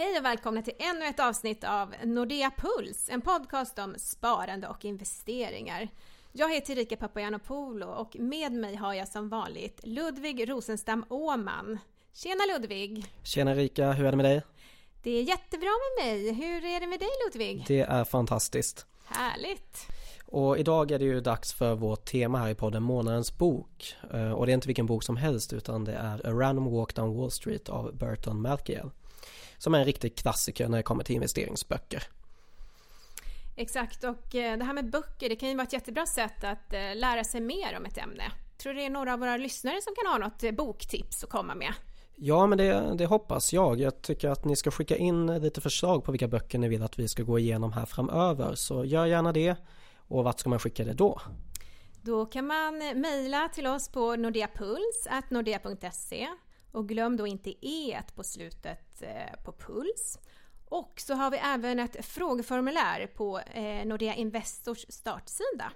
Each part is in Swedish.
Hej och välkomna till ännu ett avsnitt av Nordea Puls, en podcast om sparande och investeringar. Jag heter Erika Papagiannopoulou och med mig har jag som vanligt Ludvig Rosenstam Åman. Tjena Ludvig! Tjena Erika, hur är det med dig? Det är jättebra med mig. Hur är det med dig Ludvig? Det är fantastiskt. Härligt! Och idag är det ju dags för vårt tema här i podden Månadens bok. Eh, och det är inte vilken bok som helst utan det är A Random Walk Down Wall Street av Burton Malkiel. Som är en riktig klassiker när det kommer till investeringsböcker. Exakt, och eh, det här med böcker, det kan ju vara ett jättebra sätt att eh, lära sig mer om ett ämne. Tror du det är några av våra lyssnare som kan ha något boktips att komma med? Ja, men det, det, hoppas jag. Jag tycker att ni ska skicka in lite förslag på vilka böcker ni vill att vi ska gå igenom här framöver. Så gör gärna det. Och vart ska man skicka det då? Då kan man mejla till oss på nordeapuls.nordea.se och glöm då inte e på slutet eh, på puls. Och så har vi även ett frågeformulär på eh, Nordea Investors startsida.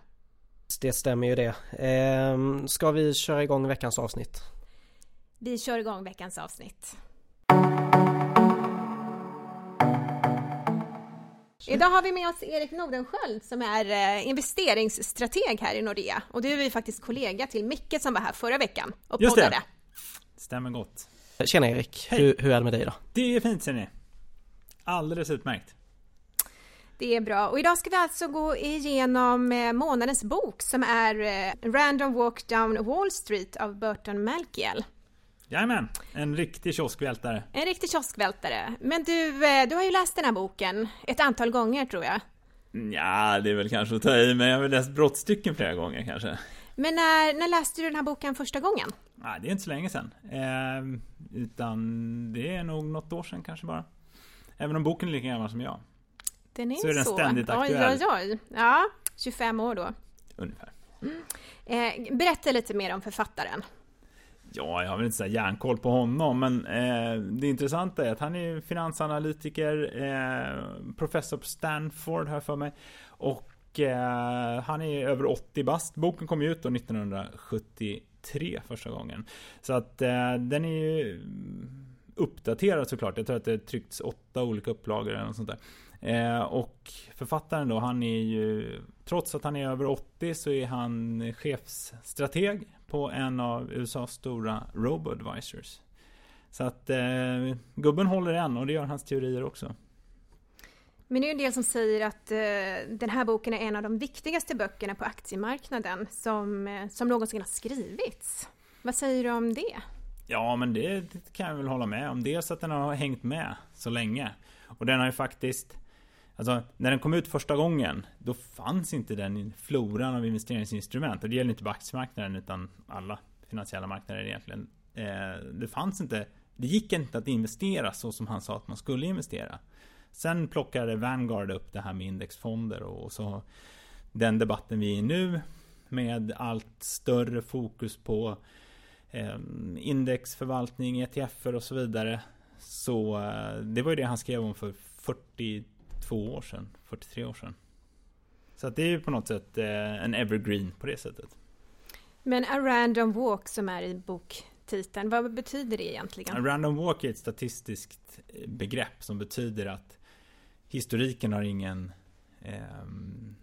Det stämmer ju det. Ehm, ska vi köra igång veckans avsnitt? Vi kör igång veckans avsnitt. Idag har vi med oss Erik Nordenskjöld som är eh, investeringsstrateg här i Nordea. Och du är ju faktiskt kollega till Micke som var här förra veckan och Just poddade. Det. Stämmer gott. Tjena Erik, hur, hur, är det med dig då? Det är fint ser ni. Alldeles utmärkt. Det är bra. Och idag ska vi alltså gå igenom eh, månadens bok som är eh, Random Walk Down Wall Street av Burton Malkiel. Jajamän, en riktig kioskvältare. En riktig kioskvältare. Men du, eh, du har ju läst den här boken ett antal gånger tror jag. Ja, det är väl kanske att ta i, men jag har väl läst brottstycken flera gånger kanske. Men när, när läste du den här boken första gången? Nej, det är inte så länge sedan. Eh, utan det är nog något år sedan kanske bara. Även om boken är lika gammal som jag. Den är så är den ständigt aktuell. Oj, oj, oj. Ja, 25 år då. Ungefär. Mm. Eh, berätta lite mer om författaren. Ja, jag har väl inte så järnkoll på honom, men eh, det intressanta är att han är finansanalytiker, eh, professor på Stanford jag för mig. Och Eh, han är över 80 bast. Boken kom ju ut då 1973 första gången. Så att eh, den är ju uppdaterad såklart. Jag tror att det tryckts åtta olika upplagor eller något sånt där. Eh, och författaren då, han är ju, trots att han är över 80 så är han chefsstrateg på en av USAs stora robo-advisors. Så att eh, gubben håller än och det gör hans teorier också. Men det är en del som säger att eh, den här boken är en av de viktigaste böckerna på aktiemarknaden som, eh, som någonsin har skrivits. Vad säger du om det? Ja, men det, det kan jag väl hålla med om. Dels att den har hängt med så länge. Och den har ju faktiskt Alltså när den kom ut första gången Då fanns inte den floran av investeringsinstrument Och det gäller inte bara aktiemarknaden utan alla finansiella marknader egentligen eh, Det fanns inte Det gick inte att investera så som han sa att man skulle investera Sen plockade Vanguard upp det här med indexfonder och så Den debatten vi är i nu Med allt större fokus på eh, Indexförvaltning, ETFer och så vidare Så eh, det var ju det han skrev om för 40 42 år sedan, 43 år sedan. Så det är ju på något sätt eh, en evergreen på det sättet. Men a random walk som är i boktiteln, vad betyder det egentligen? A random walk är ett statistiskt eh, begrepp som betyder att historiken har ingen eh,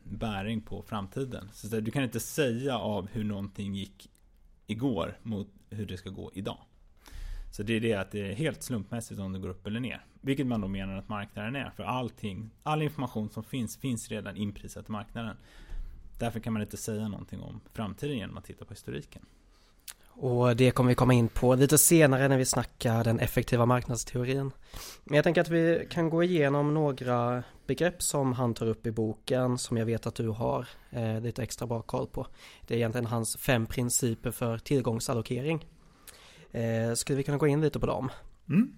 bäring på framtiden. Så du kan inte säga av hur någonting gick igår mot hur det ska gå idag. Så det är det att det är helt slumpmässigt om det går upp eller ner. Vilket man då menar att marknaden är. För allting, all information som finns, finns redan inprisat i marknaden. Därför kan man inte säga någonting om framtiden genom att titta på historiken. Och det kommer vi komma in på lite senare när vi snackar den effektiva marknadsteorin. Men jag tänker att vi kan gå igenom några begrepp som han tar upp i boken som jag vet att du har eh, lite extra bra koll på. Det är egentligen hans fem principer för tillgångsallokering. Eh, skulle vi kunna gå in lite på dem? Mm.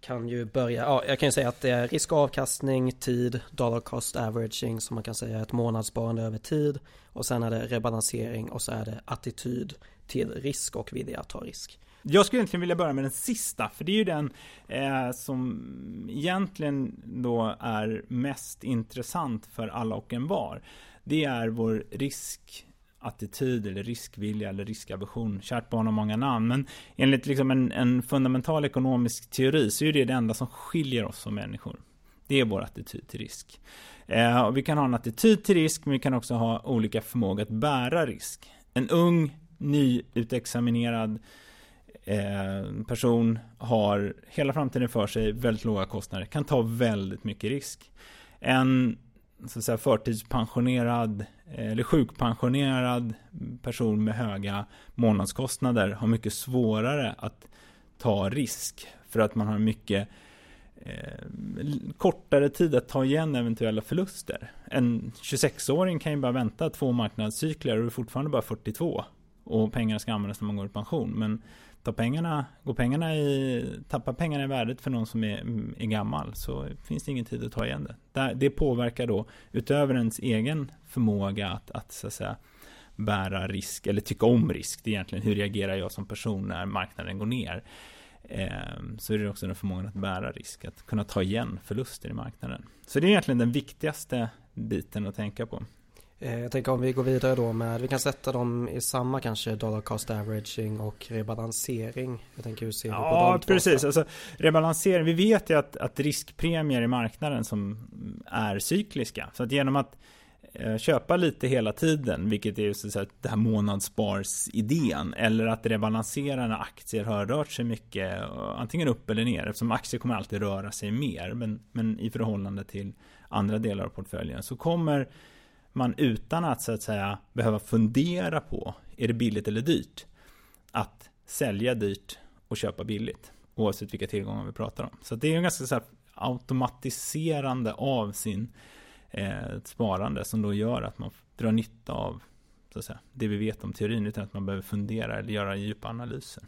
Kan ju börja, ja jag kan ju säga att det är risk och avkastning, tid, dollar cost averaging som man kan säga är ett månadssparande över tid och sen är det rebalansering och så är det attityd till risk och vilja att ta risk. Jag skulle egentligen vilja börja med den sista, för det är ju den eh, som egentligen då är mest intressant för alla och en var. Det är vår riskattityd eller riskvilja eller riskaversion. Kärt barn har många namn. Men enligt liksom en, en, fundamental ekonomisk teori så är det det enda som skiljer oss som människor. Det är vår attityd till risk. Eh, och vi kan ha en attityd till risk, men vi kan också ha olika förmåga att bära risk. En ung, nyutexaminerad eh, person har hela framtiden för sig, väldigt låga kostnader, kan ta väldigt mycket risk. En så att säga, förtidspensionerad eh, eller sjukpensionerad person med höga månadskostnader har mycket svårare att ta risk för att man har mycket eh, kortare tid att ta igen eventuella förluster. En 26-åring kan ju bara vänta två marknadscykler och är fortfarande bara 42 och pengarna ska användas när man går i pension. Men tar pengarna, går pengarna i, tappar pengarna i värdet för någon som är, är gammal så finns det ingen tid att ta igen det. Det påverkar då utöver ens egen förmåga att, att så att säga bära risk eller tycka om risk. Det är egentligen hur reagerar jag som person när marknaden går ner. Ehm, så är det också den förmågan att bära risk, att kunna ta igen förluster i marknaden. Så det är egentligen den viktigaste biten att tänka på. Eh, jag tänker om vi går vidare då med, vi kan sätta dem i samma kanske dollar cost averaging och rebalansering. Jag tänker hur ser du på Ja, precis. Alltså, rebalansering, vi vet ju att, att riskpremier i marknaden som är cykliska. Så att genom att eh, köpa lite hela tiden, vilket är så att säga det här månadsspars-idén, eller att rebalansera när aktier har rört sig mycket, antingen upp eller ner, eftersom aktier kommer alltid röra sig mer, men, men i förhållande till andra delar av portföljen, så kommer man utan att så att säga behöva fundera på, är det billigt eller dyrt? Att sälja dyrt och köpa billigt. Oavsett vilka tillgångar vi pratar om. Så det är en ganska så här automatiserande av sin eh, sparande som då gör att man drar nytta av så att säga, det vi vet om teorin utan att man behöver fundera eller göra djupa analyser.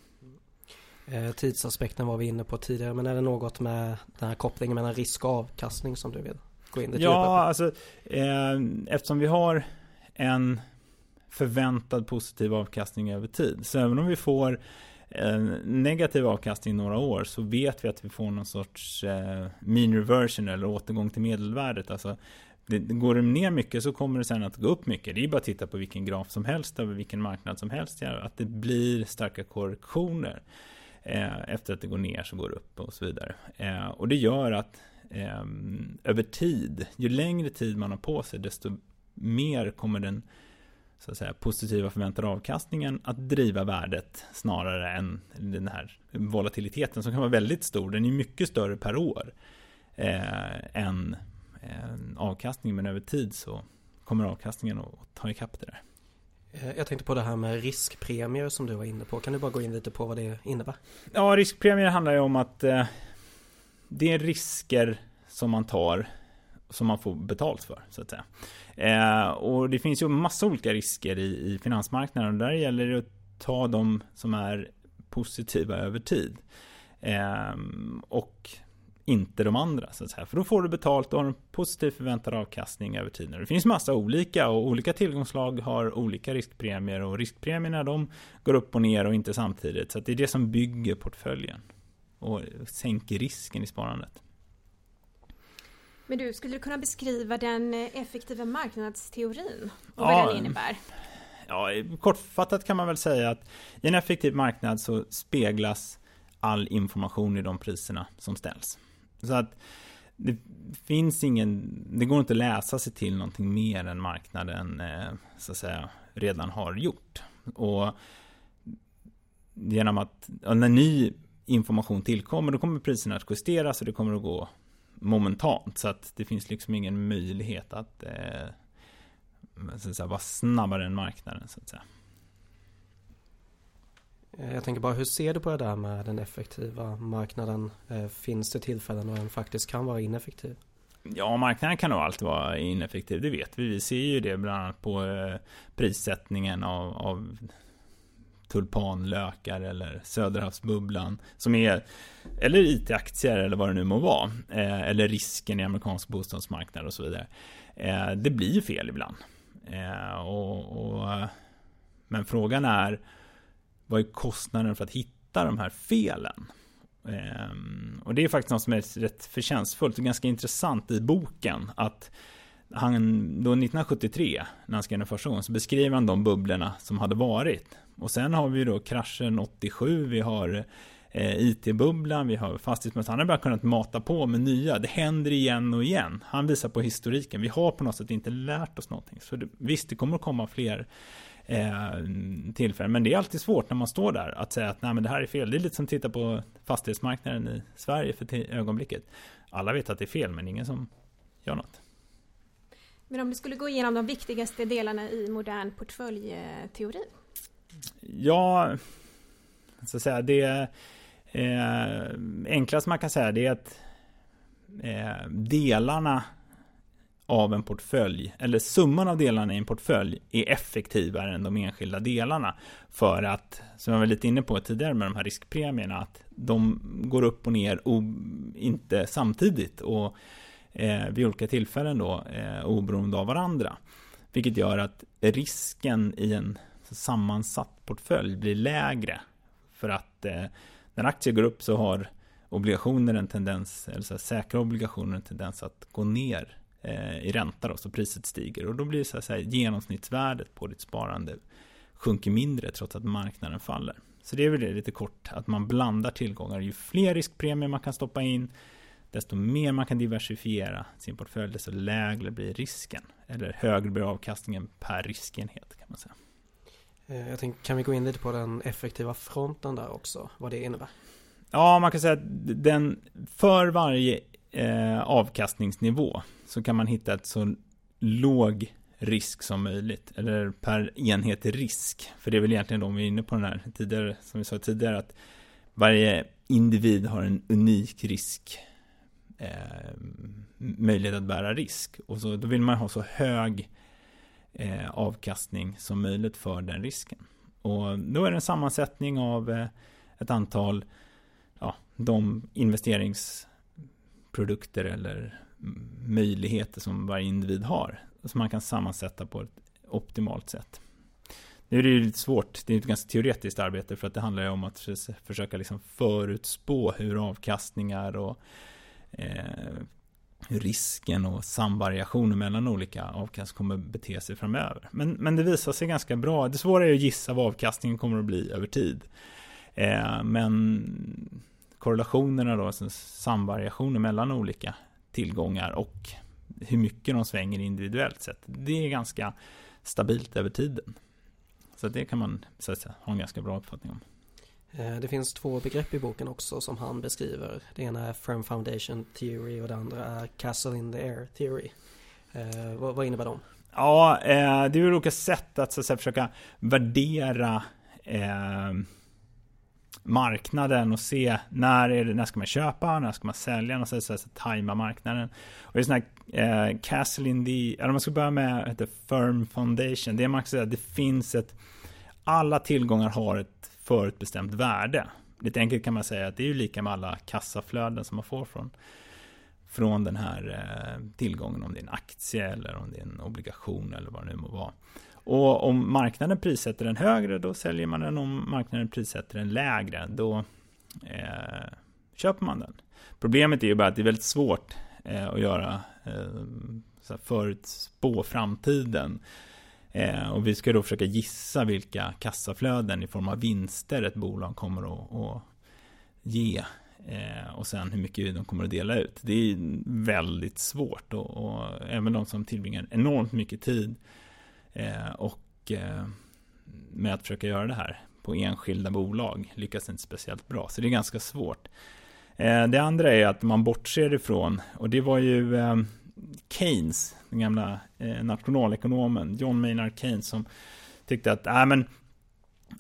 Eh, tidsaspekten var vi inne på tidigare men är det något med den här kopplingen mellan risk och avkastning som du vill gå in lite Ja, alltså eh, eftersom vi har en förväntad positiv avkastning över tid. Så även om vi får en negativ avkastning i några år så vet vi att vi får någon sorts eh, mean reversion eller återgång till medelvärdet. Alltså, det, går det ner mycket så kommer det sen att gå upp mycket. Det är bara att titta på vilken graf som helst över vilken marknad som helst. Att det blir starka korrektioner. Eh, efter att det går ner så går det upp och så vidare. Eh, och det gör att eh, över tid, ju längre tid man har på sig, desto mer kommer den så att säga, positiva förväntade avkastningen att driva värdet snarare än den här volatiliteten som kan vara väldigt stor. Den är mycket större per år eh, än eh, avkastningen, men över tid så kommer avkastningen att ta ikapp det där. Eh, jag tänkte på det här med riskpremier som du var inne på. Kan du bara gå in lite på vad det innebär? Ja, riskpremier handlar ju om att eh, det är risker som man tar som man får betalt för, så att säga. Eh, och det finns ju massa olika risker i, i finansmarknaden och där gäller det att ta de som är positiva över tid. Eh, och inte de andra, så att säga. För då får du betalt och har en positiv förväntad avkastning över tiden. Det finns massa olika och olika tillgångslag har olika riskpremier och riskpremierna de går upp och ner och inte samtidigt. Så det är det som bygger portföljen och sänker risken i sparandet. Men du, skulle du kunna beskriva den effektiva marknadsteorin och ja, vad den innebär? Ja, kortfattat kan man väl säga att i en effektiv marknad så speglas all information i de priserna som ställs. Så att det finns ingen, det går inte att läsa sig till någonting mer än marknaden eh, så att säga redan har gjort. Och genom att, när ny information tillkommer, då kommer priserna att justeras och det kommer att gå momentant. Så att det finns liksom ingen möjlighet att, eh, så att säga, vara snabbare än marknaden. Så att säga. Eh, jag tänker bara, hur ser du på det där med den effektiva marknaden? Eh, finns det tillfällen då den faktiskt kan vara ineffektiv? Ja, marknaden kan nog alltid vara ineffektiv, det vet vi. Vi ser ju det bland annat på eh, prissättningen av, av tulpanlökar eller Söderhavsbubblan som är eller IT-aktier eller vad det nu må vara eh, eller risken i amerikansk bostadsmarknad och så vidare. Eh, det blir ju fel ibland. Eh, och, och, men frågan är vad är kostnaden för att hitta de här felen? Ehm, och det är faktiskt något som är rätt förtjänstfullt och ganska intressant i boken att han, då 1973, när han skrev den första gången, så beskriver han de bubblorna som hade varit. Och sen har vi då kraschen 87, vi har eh, IT-bubblan, vi har fastighetsmässigt. Han har bara kunnat mata på med nya. Det händer igen och igen. Han visar på historiken. Vi har på något sätt inte lärt oss någonting. Så det, visst, det kommer att komma fler eh, tillfällen. Men det är alltid svårt när man står där att säga att nej men det här är fel. Det är lite som att titta på fastighetsmarknaden i Sverige för ögonblicket. Alla vet att det är fel men ingen som gör något. Men om du skulle gå igenom de viktigaste delarna i modern portföljteori? Ja, så att säga det eh, enklaste man kan säga det är att eh, delarna av en portfölj, eller summan av delarna i en portfölj är effektivare än de enskilda delarna. För att, som jag var lite inne på tidigare med de här riskpremierna, att de går upp och ner och inte samtidigt och eh, vid olika tillfällen då eh, oberoende av varandra. Vilket gör att risken i en sammansatt portfölj blir lägre. För att eh, när aktier går upp så har obligationer en tendens, eller så här, säkra obligationer en tendens att gå ner eh, i ränta då, så priset stiger. Och då blir det så, här, genomsnittsvärdet på ditt sparande sjunker mindre trots att marknaden faller. Så det är väl det lite kort, att man blandar tillgångar. Ju fler riskpremier man kan stoppa in, desto mer man kan diversifiera sin portfölj, desto lägre blir risken. Eller högre blir avkastningen per riskenhet kan man säga. Eh, jag tänkte, kan vi gå in lite på den effektiva fronten där också, vad det innebär? Ja, man kan säga att den, för varje eh, avkastningsnivå så kan man hitta ett så låg risk som möjligt. Eller per enhet risk. För det är väl egentligen de vi är inne på den här tidigare, som vi sa tidigare, att varje individ har en unik risk eh, möjlighet att bära risk. Och så, då vill man ha så hög eh, avkastning som möjligt för den risken. Och då är det en sammansättning av eh, ett antal ja, de investeringsprodukter eller möjligheter som varje individ har. Som man kan sammansätta på ett optimalt sätt. Nu är det ju lite svårt, det är ett ganska teoretiskt arbete för att det handlar ju om att försöka liksom förutspå hur avkastningar och eh, Eh, risken och samvariationer mellan olika avkast kommer bete sig framöver. Men, men det visar sig ganska bra. Det svåra är att gissa vad avkastningen kommer att bli över tid. Eh, men korrelationerna då, alltså samvariationer mellan olika tillgångar och hur mycket de svänger individuellt sett. Det är ganska stabilt över tiden. Så det kan man så att säga, ha en ganska bra uppfattning om. Eh, det finns två begrepp i boken också som han beskriver. Det ena är Firm Foundation Theory och det andra är Castle in the Air Theory. Eh, vad, vad innebär de? Ja, eh, det är olika sätt att, så att säga, försöka värdera eh, marknaden och se när, är det, när ska man köpa, när ska man sälja, och så, så, så, tajma marknaden. Och det är sån här eh, Castle in the, eller man ska börja med heter Firm Foundation. Det är man kan säga, det finns ett, alla tillgångar har ett förutbestämt värde. Lite enkelt kan man säga att det är ju lika med alla kassaflöden som man får från, från den här eh, tillgången, om det är en aktie eller om det är en obligation eller vad det nu må vara. Och om marknaden prissätter den högre, då säljer man den. Om marknaden prissätter den lägre, då eh, köper man den. Problemet är ju bara att det är väldigt svårt eh, att göra eh, förutspå framtiden. Eh, och vi ska då försöka gissa vilka kassaflöden i form av vinster ett bolag kommer att, att ge. Eh, och sen hur mycket de kommer att dela ut. Det är väldigt svårt och, och även de som tillbringar enormt mycket tid eh, och eh, med att försöka göra det här på enskilda bolag lyckas inte speciellt bra. Så det är ganska svårt. Eh, det andra är att man bortser ifrån, och det var ju eh, Keynes, den gamla eh, nationalekonomen John Maynard Keynes som tyckte att äh, men,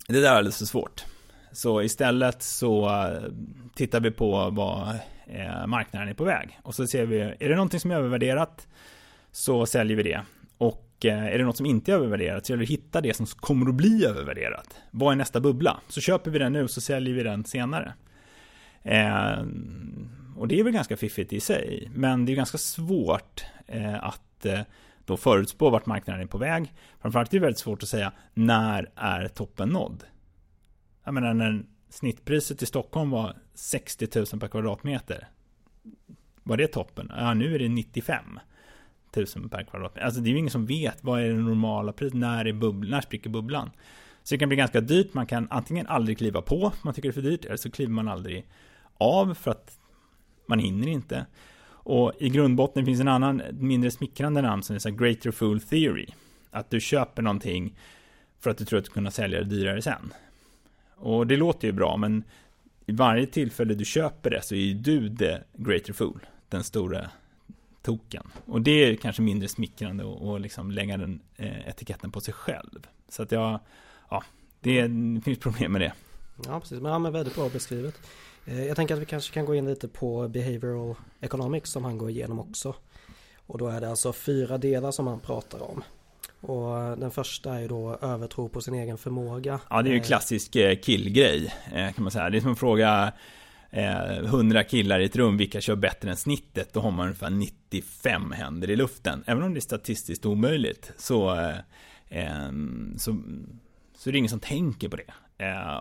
det där är alldeles för svårt. Så istället så eh, tittar vi på vad eh, marknaden är på väg. Och så ser vi, är det någonting som är övervärderat så säljer vi det. Och är det något som inte är övervärderat så gäller det att hitta det som kommer att bli övervärderat. Vad är nästa bubbla? Så köper vi den nu så säljer vi den senare. Och det är väl ganska fiffigt i sig. Men det är ganska svårt eh, att eh, då förutspå vart marknaden är på väg. Framförallt är det väldigt svårt att säga när är toppen nådd. Jag menar när snittpriset i Stockholm var 60 000 per kvadratmeter. Var det toppen? Ja, nu är det 95. 000 per kvadratmeter. Alltså det är ju ingen som vet vad är det normala priset, när, är bubbl när spricker bubblan? Så det kan bli ganska dyrt, man kan antingen aldrig kliva på, man tycker det är för dyrt, eller så kliver man aldrig av för att man hinner inte. Och i grundbotten finns en annan mindre smickrande namn som är så Greater Fool Theory. Att du köper någonting för att du tror att du kan sälja det dyrare sen. Och det låter ju bra, men i varje tillfälle du köper det så är ju du the Greater Fool, den stora token. Och det är kanske mindre smickrande att liksom lägga den eh, etiketten på sig själv. Så att jag, ja, det, det finns problem med det. Ja, precis. Men, ja, men väldigt bra beskrivet. Eh, jag tänker att vi kanske kan gå in lite på behavioral economics som han går igenom också. Och då är det alltså fyra delar som han pratar om. Och den första är då övertro på sin egen förmåga. Ja, det är ju en eh, klassisk eh, killgrej kan man säga. Det är som att fråga 100 killar i ett rum, vilka kör bättre än snittet? Då har man ungefär 95 händer i luften. Även om det är statistiskt omöjligt så, så, så är det ingen som tänker på det.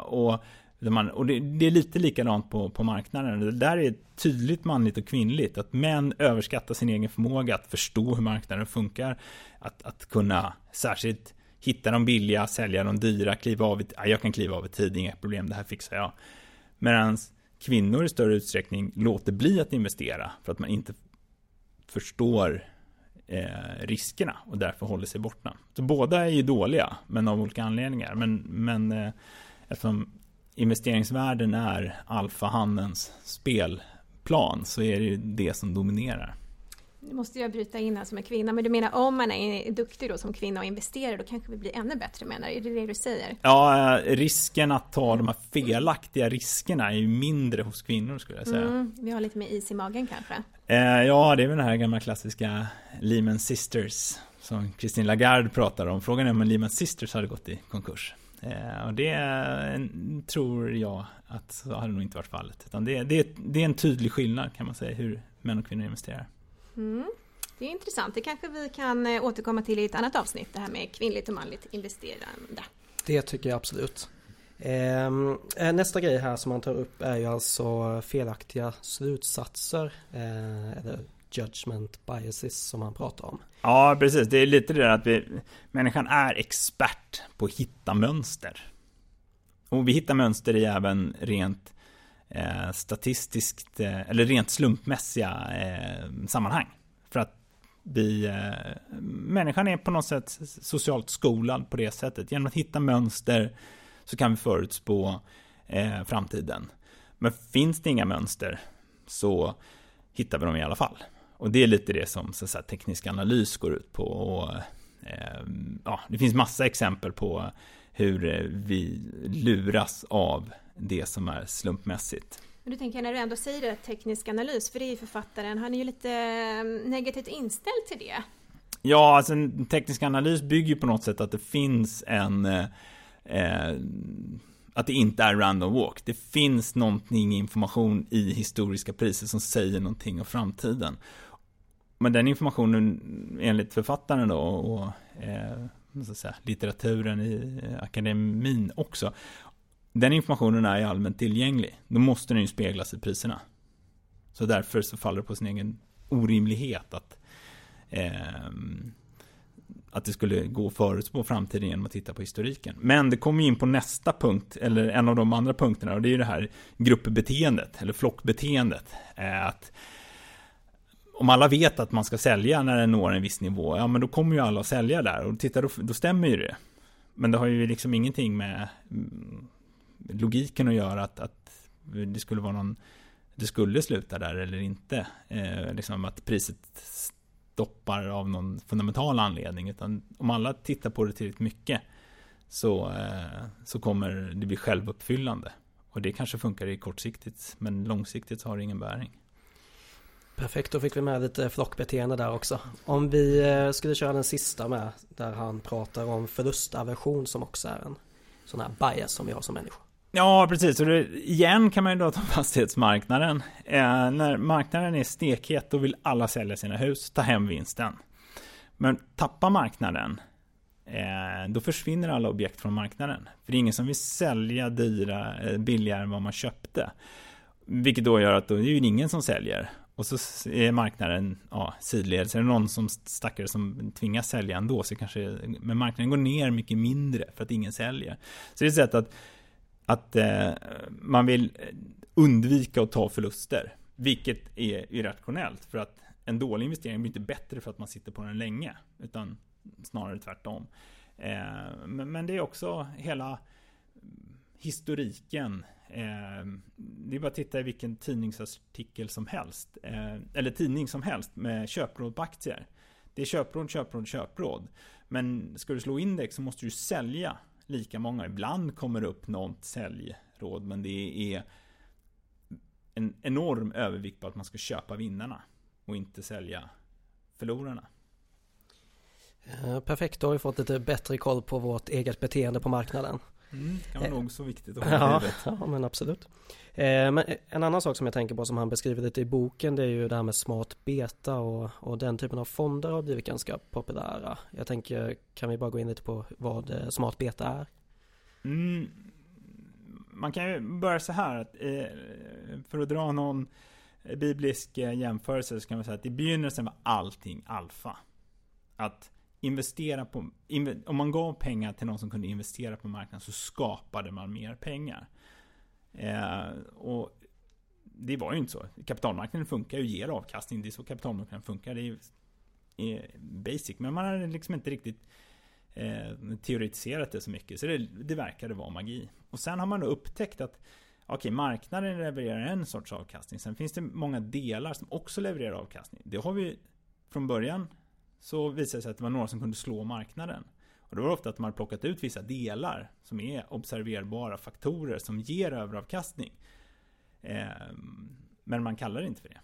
Och man, och det, det, är lite likadant på, på marknaden. Det där är tydligt manligt och kvinnligt. Att män överskattar sin egen förmåga att förstå hur marknaden funkar. Att, att kunna särskilt hitta de billiga, sälja de dyra, kliva av. i Ja, jag kan kliva av i tid, inga problem, det här fixar jag. Medan kvinnor i större utsträckning låter bli att investera för att man inte förstår eh, riskerna och därför håller sig borta. Så båda är ju dåliga, men av olika anledningar. Men, men eh, eftersom investeringsvärlden är alfahannens spelplan så är det ju det som dominerar. Nu måste jag bryta in här som en kvinna, men du menar om man är duktig då som kvinna och investerar, då kanske vi blir ännu bättre menar du? Är det det du säger? Ja, risken att ta de här felaktiga riskerna är ju mindre hos kvinnor skulle jag säga. Mm, vi har lite mer is i magen kanske? Eh, ja, det är väl den här gamla klassiska Lehman Sisters som Christine Lagarde pratar om. Frågan är om Lehman Sisters hade gått i konkurs. Eh, och det tror jag att så hade nog inte varit fallet. Utan det, det, det är en tydlig skillnad kan man säga hur män och kvinnor investerar. Mm. Det är intressant. Det kanske vi kan eh, återkomma till i ett annat avsnitt. Det här med kvinnligt och manligt investerande. Det tycker jag absolut. Ehm, eh, nästa grej här som man tar upp är ju alltså felaktiga slutsatser. eller judgment biases som han pratar om. Ja, precis. Det är lite det där att vi, människan är expert på att hitta mönster. Och vi hittar mönster i även rent eh, statistiskt, eh, eller rent slumpmässiga eh, sammanhang. För att vi, eh, människan är på något sätt socialt skolad på det sättet. Genom att hitta mönster så kan vi förutspå eh, framtiden. Men finns det inga mönster så hittar vi dem i alla fall. Och det är lite det som så säga, teknisk analys går ut på. Och, eh, ja, det finns massa exempel på hur eh, vi luras av det som är slumpmässigt. Men du tänker när du ändå säger det, teknisk analys, för det är ju författaren, han är ju lite eh, negativt inställd till det. Ja, alltså en teknisk analys bygger på något sätt att det finns en eh, att det inte är random walk. Det finns någonting information i historiska priser som säger någonting om framtiden. Men den informationen enligt författaren då och eh, säga, litteraturen i eh, akademin också. Den informationen är allmänt tillgänglig. Då måste den ju speglas i priserna. Så därför så faller det på sin egen orimlighet att eh, att det skulle gå att förutspå framtiden genom att titta på historiken. Men det kommer in på nästa punkt, eller en av de andra punkterna, och det är ju det här gruppbeteendet, eller flockbeteendet. Eh, att om alla vet att man ska sälja när den når en viss nivå, ja men då kommer ju alla att sälja där och titta då, då stämmer ju det. Men det har ju liksom ingenting med mm, logiken att göra att, att det skulle vara någon det skulle sluta där eller inte. Eh, liksom att priset stoppar av någon fundamental anledning. Utan om alla tittar på det tillräckligt mycket så, eh, så kommer det bli självuppfyllande. Och det kanske funkar i kortsiktigt, men långsiktigt så har det ingen bäring. Perfekt, då fick vi med lite flockbeteende där också. Om vi eh, skulle köra den sista med, där han pratar om förlustaversion som också är en sån här bias som vi har som människor. Ja, precis. Och det, igen kan man ju då ta fastighetsmarknaden. Eh, när marknaden är stekhet, då vill alla sälja sina hus, ta hem vinsten. Men tappar marknaden, eh, då försvinner alla objekt från marknaden. För det är ingen som vill sälja dyra, eh, billigare än vad man köpte. Vilket då gör att då är det ju ingen som säljer och så är marknaden ja, sidledes. är det någon som stackare som tvingas sälja ändå, så kanske, men marknaden går ner mycket mindre för att ingen säljer. Så det är ett sätt att, att eh, man vill eh, undvika att ta förluster, vilket är irrationellt, för att en dålig investering blir inte bättre för att man sitter på den länge, utan snarare tvärtom. Eh, men, men det är också hela historiken Eh, det är bara att titta i vilken tidningsartikel som helst. Eh, eller tidning som helst med köpråd på aktier. Det är köpråd, köpråd, köpråd. Men ska du slå index så måste du sälja lika många. Ibland kommer det upp något säljråd. Men det är en enorm övervikt på att man ska köpa vinnarna. Och inte sälja förlorarna. Eh, perfekt, då har vi fått lite bättre koll på vårt eget beteende på marknaden. Mm, kan vara nog så viktigt att ha ja, ja, men absolut. Eh, men en annan sak som jag tänker på som han beskriver lite i boken det är ju det här med smart beta och, och den typen av fonder har blivit ganska populära. Jag tänker, kan vi bara gå in lite på vad eh, smart beta är? Mm, man kan ju börja så här att eh, för att dra någon biblisk eh, jämförelse så kan man säga att i begynnelsen var allting alfa. Att investera på, om man gav pengar till någon som kunde investera på marknaden så skapade man mer pengar. Eh, och det var ju inte så. Kapitalmarknaden funkar ju, ger avkastning. Det är så kapitalmarknaden funkar. Det är, är basic. Men man hade liksom inte riktigt eh, teoretiserat det så mycket. Så det, det verkade vara magi. Och sen har man då upptäckt att Okej, okay, marknaden levererar en sorts avkastning. Sen finns det många delar som också levererar avkastning. Det har vi från början så visade det sig att det var några som kunde slå marknaden. Och då var det ofta att man hade plockat ut vissa delar som är observerbara faktorer som ger överavkastning. Eh, men man kallar det inte för det.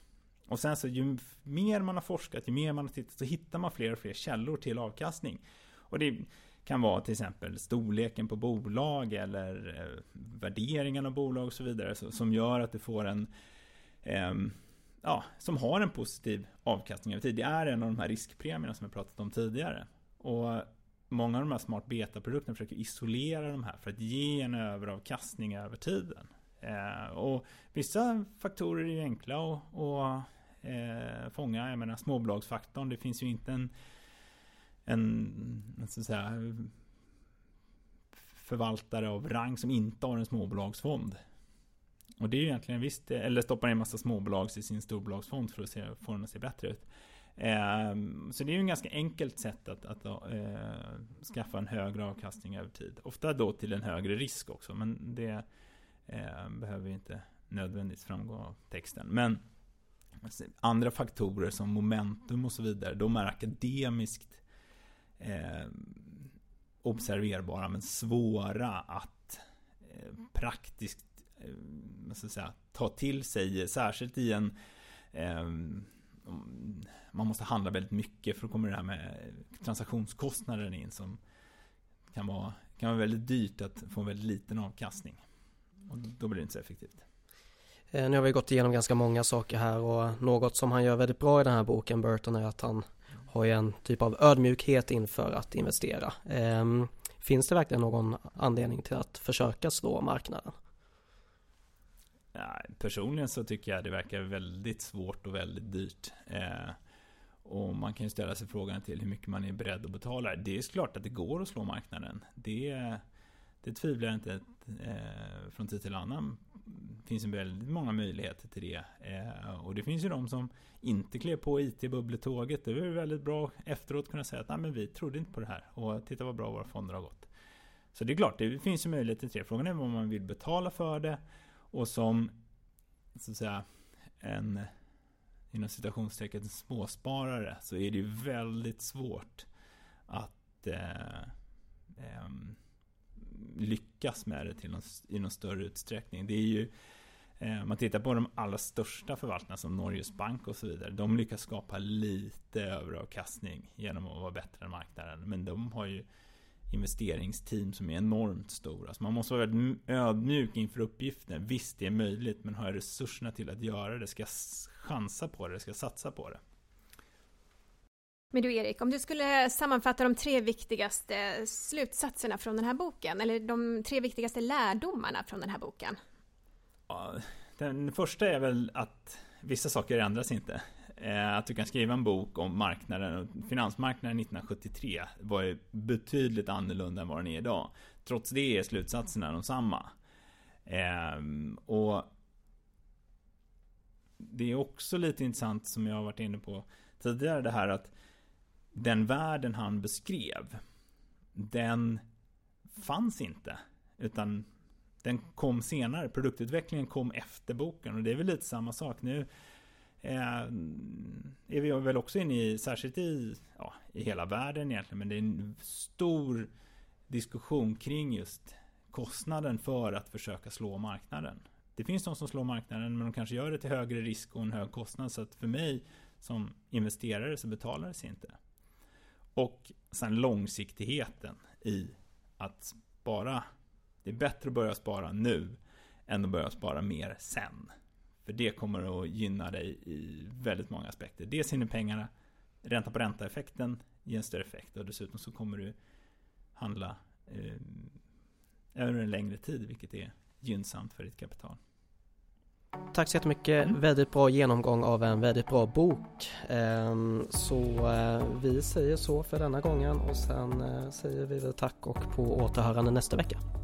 Och sen så ju mer man har forskat, ju mer man har tittat så hittar man fler och fler källor till avkastning. Och det kan vara till exempel storleken på bolag eller eh, värderingen av bolag och så vidare som gör att du får en eh, ja, som har en positiv avkastning över tid. Det är en av de här riskpremierna som jag pratat om tidigare. Och många av de här smart beta-produkterna försöker isolera de här för att ge en överavkastning över tiden. Eh, och vissa faktorer är enkla att, att eh, fånga. Jag menar småbolagsfaktorn. Det finns ju inte en, en så att säga, förvaltare av rang som inte har en småbolagsfond. Och det är ju egentligen visst, eller stoppar in en massa småbolag i sin storbolagsfond för att se, få den att se bättre ut. Eh, så det är ju en ganska enkelt sätt att, att eh, skaffa en högre avkastning över tid. Ofta då till en högre risk också, men det eh, behöver inte nödvändigtvis framgå av texten. Men alltså, andra faktorer som momentum och så vidare, de är akademiskt eh, observerbara men svåra att eh, praktiskt eh, ska säga, ta till sig, särskilt i en eh, man måste handla väldigt mycket för då kommer det här med transaktionskostnaden in som kan vara, kan vara väldigt dyrt att få en väldigt liten avkastning. Och då blir det inte så effektivt. Eh, nu har vi gått igenom ganska många saker här och något som han gör väldigt bra i den här boken Burton är att han har en typ av ödmjukhet inför att investera. Ehm, finns det verkligen någon anledning till att försöka slå marknaden? Ja, personligen så tycker jag det verkar väldigt svårt och väldigt dyrt. Eh, och man kan ju ställa sig frågan till hur mycket man är beredd att betala. Det är klart att det går att slå marknaden. Det, det tvivlar jag inte eh, från tid till annan. Det finns ju väldigt många möjligheter till det. Eh, och det finns ju de som inte klev på IT-bubbletåget. Det är väldigt bra efteråt kunna säga att Nej, men vi trodde inte på det här. Och titta vad bra våra fonder har gått. Så det är klart, det finns ju möjligheter till det. Frågan är vad man vill betala för det. Och som så att säga en inom citationstecken småsparare så är det ju väldigt svårt att eh, eh, lyckas med det till någon, i någon större utsträckning. Det är ju eh, man tittar på de allra största förvaltarna som Norges Bank och så vidare. De lyckas skapa lite överavkastning genom att vara bättre än marknaden. Men de har ju investeringsteam som är enormt stora. Så man måste vara väldigt ödmjuk inför uppgiften. Visst, det är möjligt, men har jag resurserna till att göra det? Ska jag chansa på det? Ska jag satsa på det? Men du Erik, om du skulle sammanfatta de tre viktigaste slutsatserna från den här boken, eller de tre viktigaste lärdomarna från den här boken? Ja, den första är väl att vissa saker ändras inte. Eh, att du kan skriva en bok om marknaden och finansmarknaden 1973 var ju betydligt annorlunda än vad den är idag. Trots det är slutsatserna de samma. Eh, och det är också lite intressant som jag har varit inne på tidigare det här att den världen han beskrev den fanns inte. Utan den kom senare. Produktutvecklingen kom efter boken och det är väl lite samma sak nu. Eh, är vi väl också inne i, särskilt i, ja, i hela världen egentligen, men det är en stor diskussion kring just kostnaden för att försöka slå marknaden. Det finns de som slår marknaden men de kanske gör det till högre risk och en hög kostnad så att för mig som investerare så betalar det sig inte. Och sen långsiktigheten i att spara. Det är bättre att börja spara nu än att börja spara mer sen. För det kommer att gynna dig i väldigt många aspekter. Dels hinner pengarna, ränta på ränta effekten ger en större effekt och dessutom så kommer du handla eh, över en längre tid vilket är gynnsamt för ditt kapital. Tack så jättemycket, mm. väldigt bra genomgång av en väldigt bra bok. Ehm, så eh, vi säger så för denna gången och sen eh, säger vi väl tack och på återhörande nästa vecka.